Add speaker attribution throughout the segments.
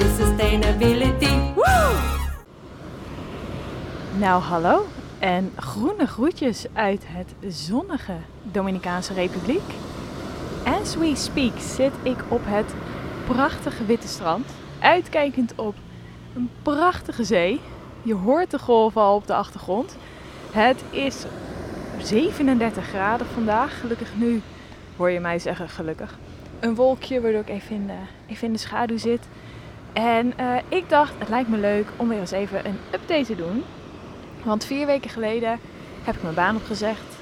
Speaker 1: sustainability.
Speaker 2: Nou, hallo en groene groetjes uit het zonnige Dominicaanse Republiek. As we speak zit ik op het prachtige witte strand, uitkijkend op een prachtige zee. Je hoort de golven al op de achtergrond. Het is 37 graden vandaag. Gelukkig nu hoor je mij zeggen gelukkig. Een wolkje waardoor ik even in even in de schaduw zit. En eh, ik dacht, het lijkt me leuk om weer eens even een update te doen. Want vier weken geleden heb ik mijn baan opgezegd,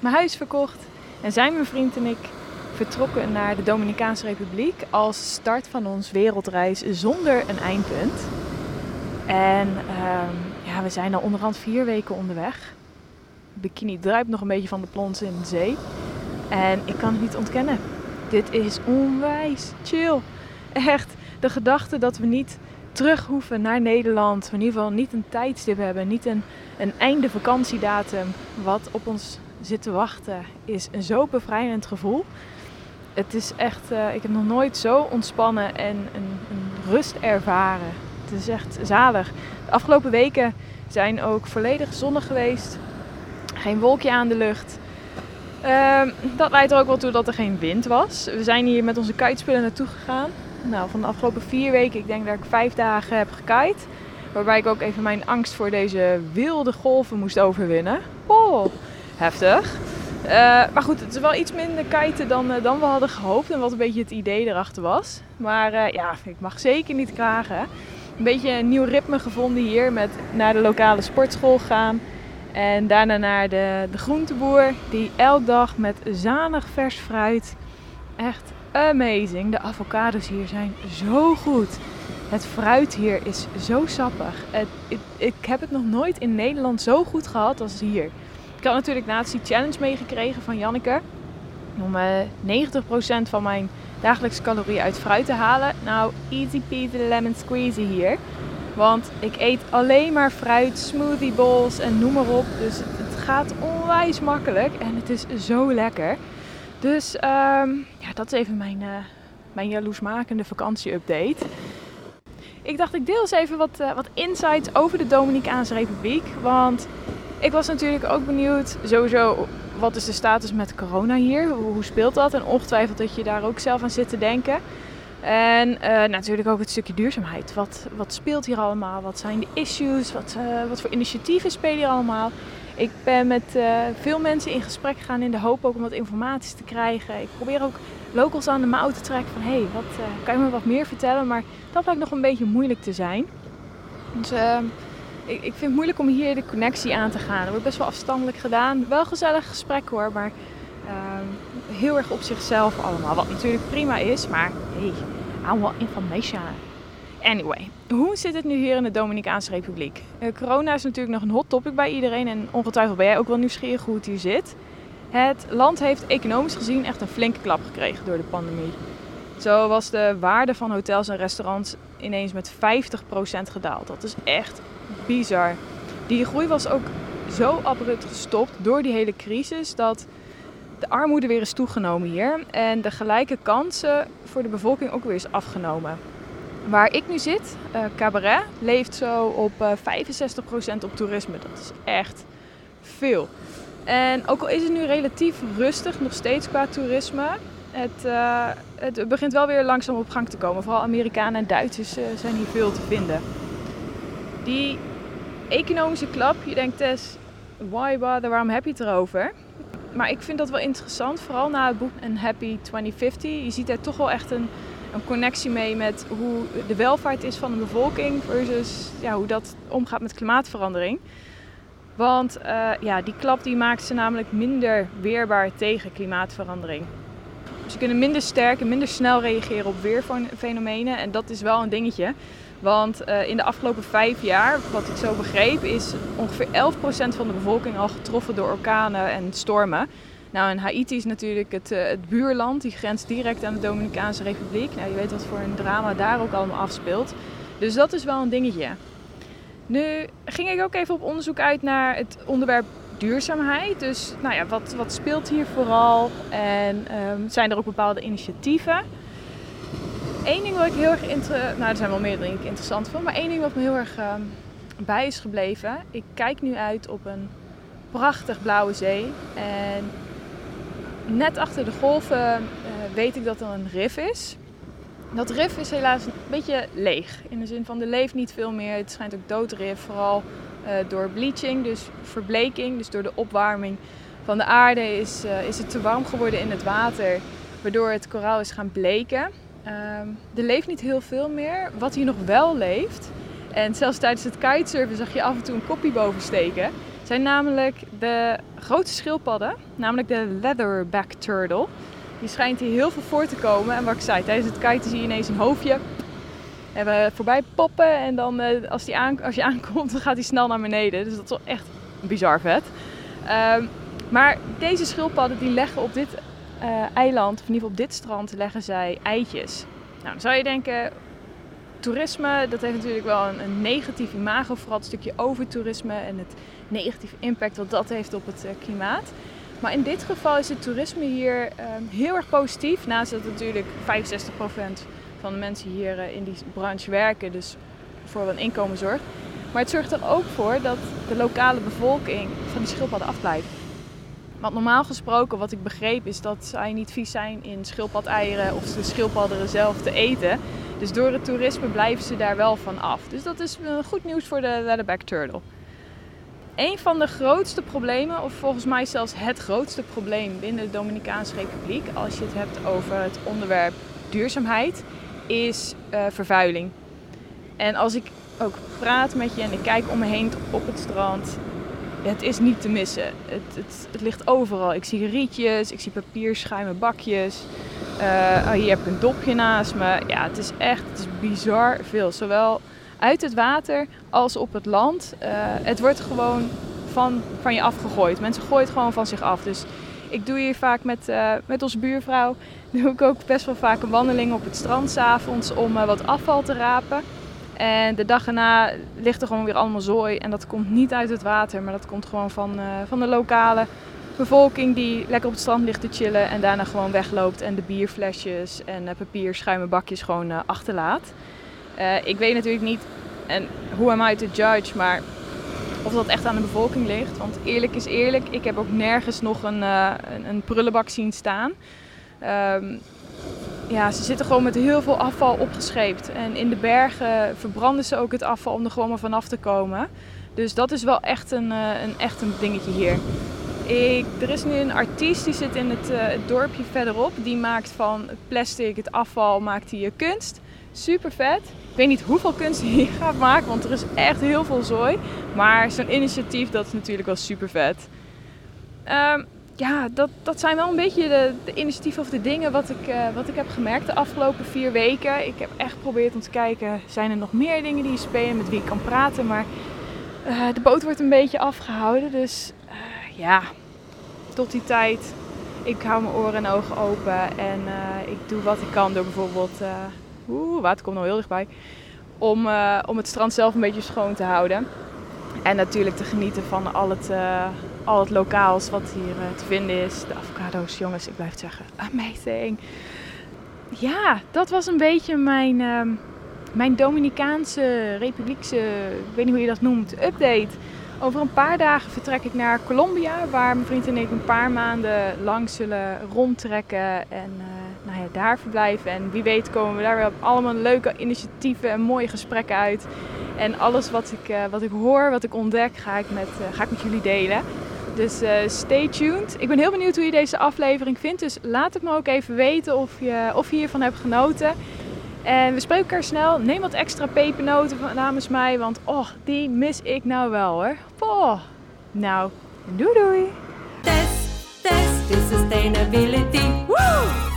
Speaker 2: mijn huis verkocht en zijn mijn vriend en ik vertrokken naar de Dominicaanse Republiek als start van ons wereldreis zonder een eindpunt. En ehm, ja, we zijn al onderhand vier weken onderweg. Bikini druipt nog een beetje van de plons in de zee. En ik kan het niet ontkennen. Dit is onwijs chill. Echt, de gedachte dat we niet terug hoeven naar Nederland. We in ieder geval niet een tijdstip hebben, niet een, een einde vakantiedatum wat op ons zit te wachten, is een zo bevrijdend gevoel. Het is echt, uh, ik heb nog nooit zo ontspannen en een, rust ervaren. Het is echt zalig. De afgelopen weken zijn ook volledig zonnig geweest. Geen wolkje aan de lucht. Uh, dat leidt er ook wel toe dat er geen wind was. We zijn hier met onze kitespullen naartoe gegaan. Nou, van de afgelopen vier weken, ik denk dat ik vijf dagen heb gekite. Waarbij ik ook even mijn angst voor deze wilde golven moest overwinnen. Oh, heftig. Uh, maar goed, het is wel iets minder kiten dan, uh, dan we hadden gehoopt. En wat een beetje het idee erachter was. Maar uh, ja, ik mag zeker niet klagen. Een beetje een nieuw ritme gevonden hier. Met naar de lokale sportschool gaan. En daarna naar de, de groenteboer. Die elke dag met zanig vers fruit. Echt amazing. De avocados hier zijn zo goed. Het fruit hier is zo sappig. Het, ik, heb het nog nooit in Nederland zo goed gehad als hier. Ik had natuurlijk laatst die challenge meegekregen van Janneke. Om uh, 90% van mijn dagelijkse calorieën uit fruit te halen. Nou, easy peasy lemon squeezy hier. Want ik eet alleen maar fruit, smoothie bowls en noem maar op. Dus het gaat onwijs makkelijk en het is zo lekker. Dus um, ja, dat is even mijn, uh, mijn jaloersmakende vakantie-update. Ik dacht, ik deel eens even wat, uh, wat insights over de Dominicaanse Republiek. Want ik was natuurlijk ook benieuwd, sowieso, wat is de status met corona hier? Hoe, speelt dat? En ongetwijfeld dat je daar ook zelf aan zit te denken. En uh, natuurlijk ook het stukje duurzaamheid. Wat, wat speelt hier allemaal? Wat zijn de issues? Wat, wat voor initiatieven spelen hier allemaal? Ik ben met uh, veel mensen in gesprek gegaan in de hoop ook om wat informatie te krijgen. Ik probeer ook locals aan de mouw te trekken van hé, hey, wat, kan je me wat meer vertellen? Maar dat blijkt nog een beetje moeilijk te zijn. Dus ik, ik vind het moeilijk om hier de connectie aan te gaan. Dat wordt best wel afstandelijk gedaan. Wel gezellig gesprek hoor, maar heel erg op zichzelf allemaal. Wat natuurlijk prima is, maar hey, I want information. Anyway, hoe zit het nu hier in de Dominicaanse Republiek? Uh, corona is natuurlijk nog een hot topic bij iedereen en ongetwijfeld ben jij ook wel nieuwsgierig hoe het hier zit. Het land heeft economisch gezien echt een flinke klap gekregen door de pandemie. Zo was de waarde van hotels en restaurants ineens met 50% gedaald. Dat is echt bizar. Die groei was ook zo abrupt gestopt door die hele crisis dat de armoede weer is toegenomen hier en de gelijke kansen voor de bevolking ook weer is afgenomen. Waar ik nu zit, uh, Cabaret, leeft zo op uh, 65% op toerisme. Dat is echt veel. En ook al is het nu relatief rustig, nog steeds qua toerisme, het, uh, het begint wel weer langzaam op gang te komen. Vooral Amerikanen en Duitsers zijn hier veel te vinden. Die economische klap, je denkt Tess, why bother, waarom heb je het erover? Maar ik vind dat wel interessant, vooral na het boek Een Happy 2050. Je ziet er toch wel echt een, een connectie mee met hoe de welvaart is van de bevolking versus ja, hoe dat omgaat met klimaatverandering. Want uh, ja, die klap die maakt ze namelijk minder weerbaar tegen klimaatverandering. Ze kunnen minder sterk en minder snel reageren op weerfenomenen en dat is wel een dingetje. Want uh, in de afgelopen vijf jaar, wat ik zo begreep, is ongeveer 11% van de bevolking al getroffen door orkanen en stormen. Nou, en Haiti is natuurlijk het, uh, het buurland, die grenst direct aan de Dominicaanse Republiek. Nou, je weet wat voor een drama daar ook allemaal afspeelt. Dus dat is wel een dingetje. Nu ging ik ook even op onderzoek uit naar het onderwerp duurzaamheid. Dus nou ja, wat, wat speelt hier vooral? En um, zijn er ook bepaalde initiatieven? Eén ding wat ik heel erg interessant... Nou, er zijn wel meer dingen interessant vind. Maar één ding wat me heel erg ehm, bij is gebleven. Ik kijk nu uit op een prachtig blauwe zee. En net achter de golven eh, weet ik dat er een rif is. Dat rif is helaas een beetje leeg. In de zin van er leeft niet veel meer. Het schijnt ook doodrif. Vooral uh, door bleaching, dus verbleking. Dus door de opwarming van de aarde is, uh, is het te warm geworden in het water. Waardoor het koraal is gaan bleken. Um, er leeft niet heel veel meer. Wat hier nog wel leeft. En zelfs tijdens het kitesurfen zag je af en toe een kopje boven steken. Zijn namelijk de grootste schildpadden. Namelijk de leatherback turtle. Die schijnt hier heel veel voor te komen. En wat ik zei, tijdens het kiten zie je ineens een hoofdje en we voorbij poppen. En dan uh, als, die aan, als je aankomt, dan gaat hij snel naar beneden. Dus dat is wel echt bizar vet. Um, maar deze schildpadden die leggen op dit uh, eiland, of in ieder geval op dit strand, leggen zij eitjes. Nou, dan zou je denken, toerisme, dat heeft natuurlijk wel een, een negatief imago. Vooral het stukje overtoerisme en het negatieve impact wat dat heeft op het uh, klimaat. Maar in dit geval is het toerisme hier um, heel erg positief. Naast dat natuurlijk 65% van de mensen hier uh, in die branche werken, dus voor een inkomen zorgt. Maar het zorgt er ook voor dat de lokale bevolking van die schildpadden afblijft. Want normaal gesproken, wat ik begreep, is dat zij niet vies zijn in schildpadeieren of de schildpadden zelf te eten. Dus door het toerisme blijven ze daar wel van af. Dus dat is goed nieuws voor de leatherback turtle. Een van de grootste problemen, of volgens mij zelfs het grootste probleem binnen de Dominicaanse Republiek, als je het hebt over het onderwerp duurzaamheid, is uh, vervuiling. En als ik ook praat met je en ik kijk om me heen op het strand, het is niet te missen. Het, het, het ligt overal. Ik zie rietjes, ik zie papierschuimen, bakjes. Uh, oh, hier heb ik een dopje naast me. Ja, het is echt het is bizar veel. Zowel uit het water als op het land. Uh, het wordt gewoon van, van je afgegooid. Mensen gooien het gewoon van zich af. Dus ik doe hier vaak met, uh, met onze buurvrouw. Doe ik ook best wel vaak een wandeling op het strand s'avonds om wat afval te rapen. En de dag erna ligt er gewoon weer allemaal zooi. En dat komt niet uit het water, maar dat komt gewoon van, van de lokale bevolking die lekker op het strand ligt te chillen. En daarna gewoon wegloopt en de bierflesjes en uh, papier, schuimen bakjes gewoon uh, achterlaat. ik weet natuurlijk niet, en hoe am I to judge, maar of dat echt aan de bevolking ligt. Want eerlijk is eerlijk, ik heb ook nergens nog een, een, prullenbak zien staan. Um, ja, ze zitten gewoon met heel veel afval opgescheept. En in de bergen verbranden ze ook het afval om er gewoon maar vanaf te komen. Dus dat is wel echt een, een, echt een dingetje hier. Er is nu een artiest die zit in het, uh, het, dorpje verderop. Die maakt van plastic, het afval, maakt hij kunst. Super vet. Ik weet niet hoeveel kunst hij gaat maken, want er is echt heel veel zooi. Maar zo'n initiatief, dat is natuurlijk wel super vet. Um, ja, dat, dat zijn wel een beetje de, initiatieven of de dingen wat ik, uh, wat ik heb gemerkt de afgelopen vier weken. Ik heb echt geprobeerd om te kijken, zijn er nog meer dingen die spelen met wie ik kan praten. Maar de boot wordt een beetje afgehouden. Dus ja, tot die tijd, ik hou mijn oren en ogen open. En ik doe wat ik kan door bijvoorbeeld, oeh, water komt nog heel dichtbij. Om, om het strand zelf een beetje schoon te houden. En natuurlijk te genieten van al het, al het lokaals wat hier te vinden is. De avocado's, jongens, ik blijf het zeggen, amazing. Ja, dat was een beetje mijn, uh, mijn Dominicaanse Republiekse, ik weet niet hoe je dat noemt, update. Over een paar dagen vertrek ik naar Colombia, waar mijn vriend en ik een paar maanden lang zullen rondtrekken en uh, nou ja, daar verblijven. En wie weet komen we daar weer op allemaal leuke initiatieven en mooie gesprekken uit. En alles wat ik, uh, wat ik hoor, wat ik ontdek, ga ik met, uh, ga ik met jullie delen. Dus stay tuned. Ik ben heel benieuwd hoe je deze aflevering vindt. Dus laat het me ook even weten of je, of je hiervan hebt genoten. En we spreken elkaar snel. Neem wat extra pepernoten namens mij. Want oh, die mis ik nou wel hoor. Oh. Nou, doei doei.
Speaker 1: Test, test, sustainability. Woo!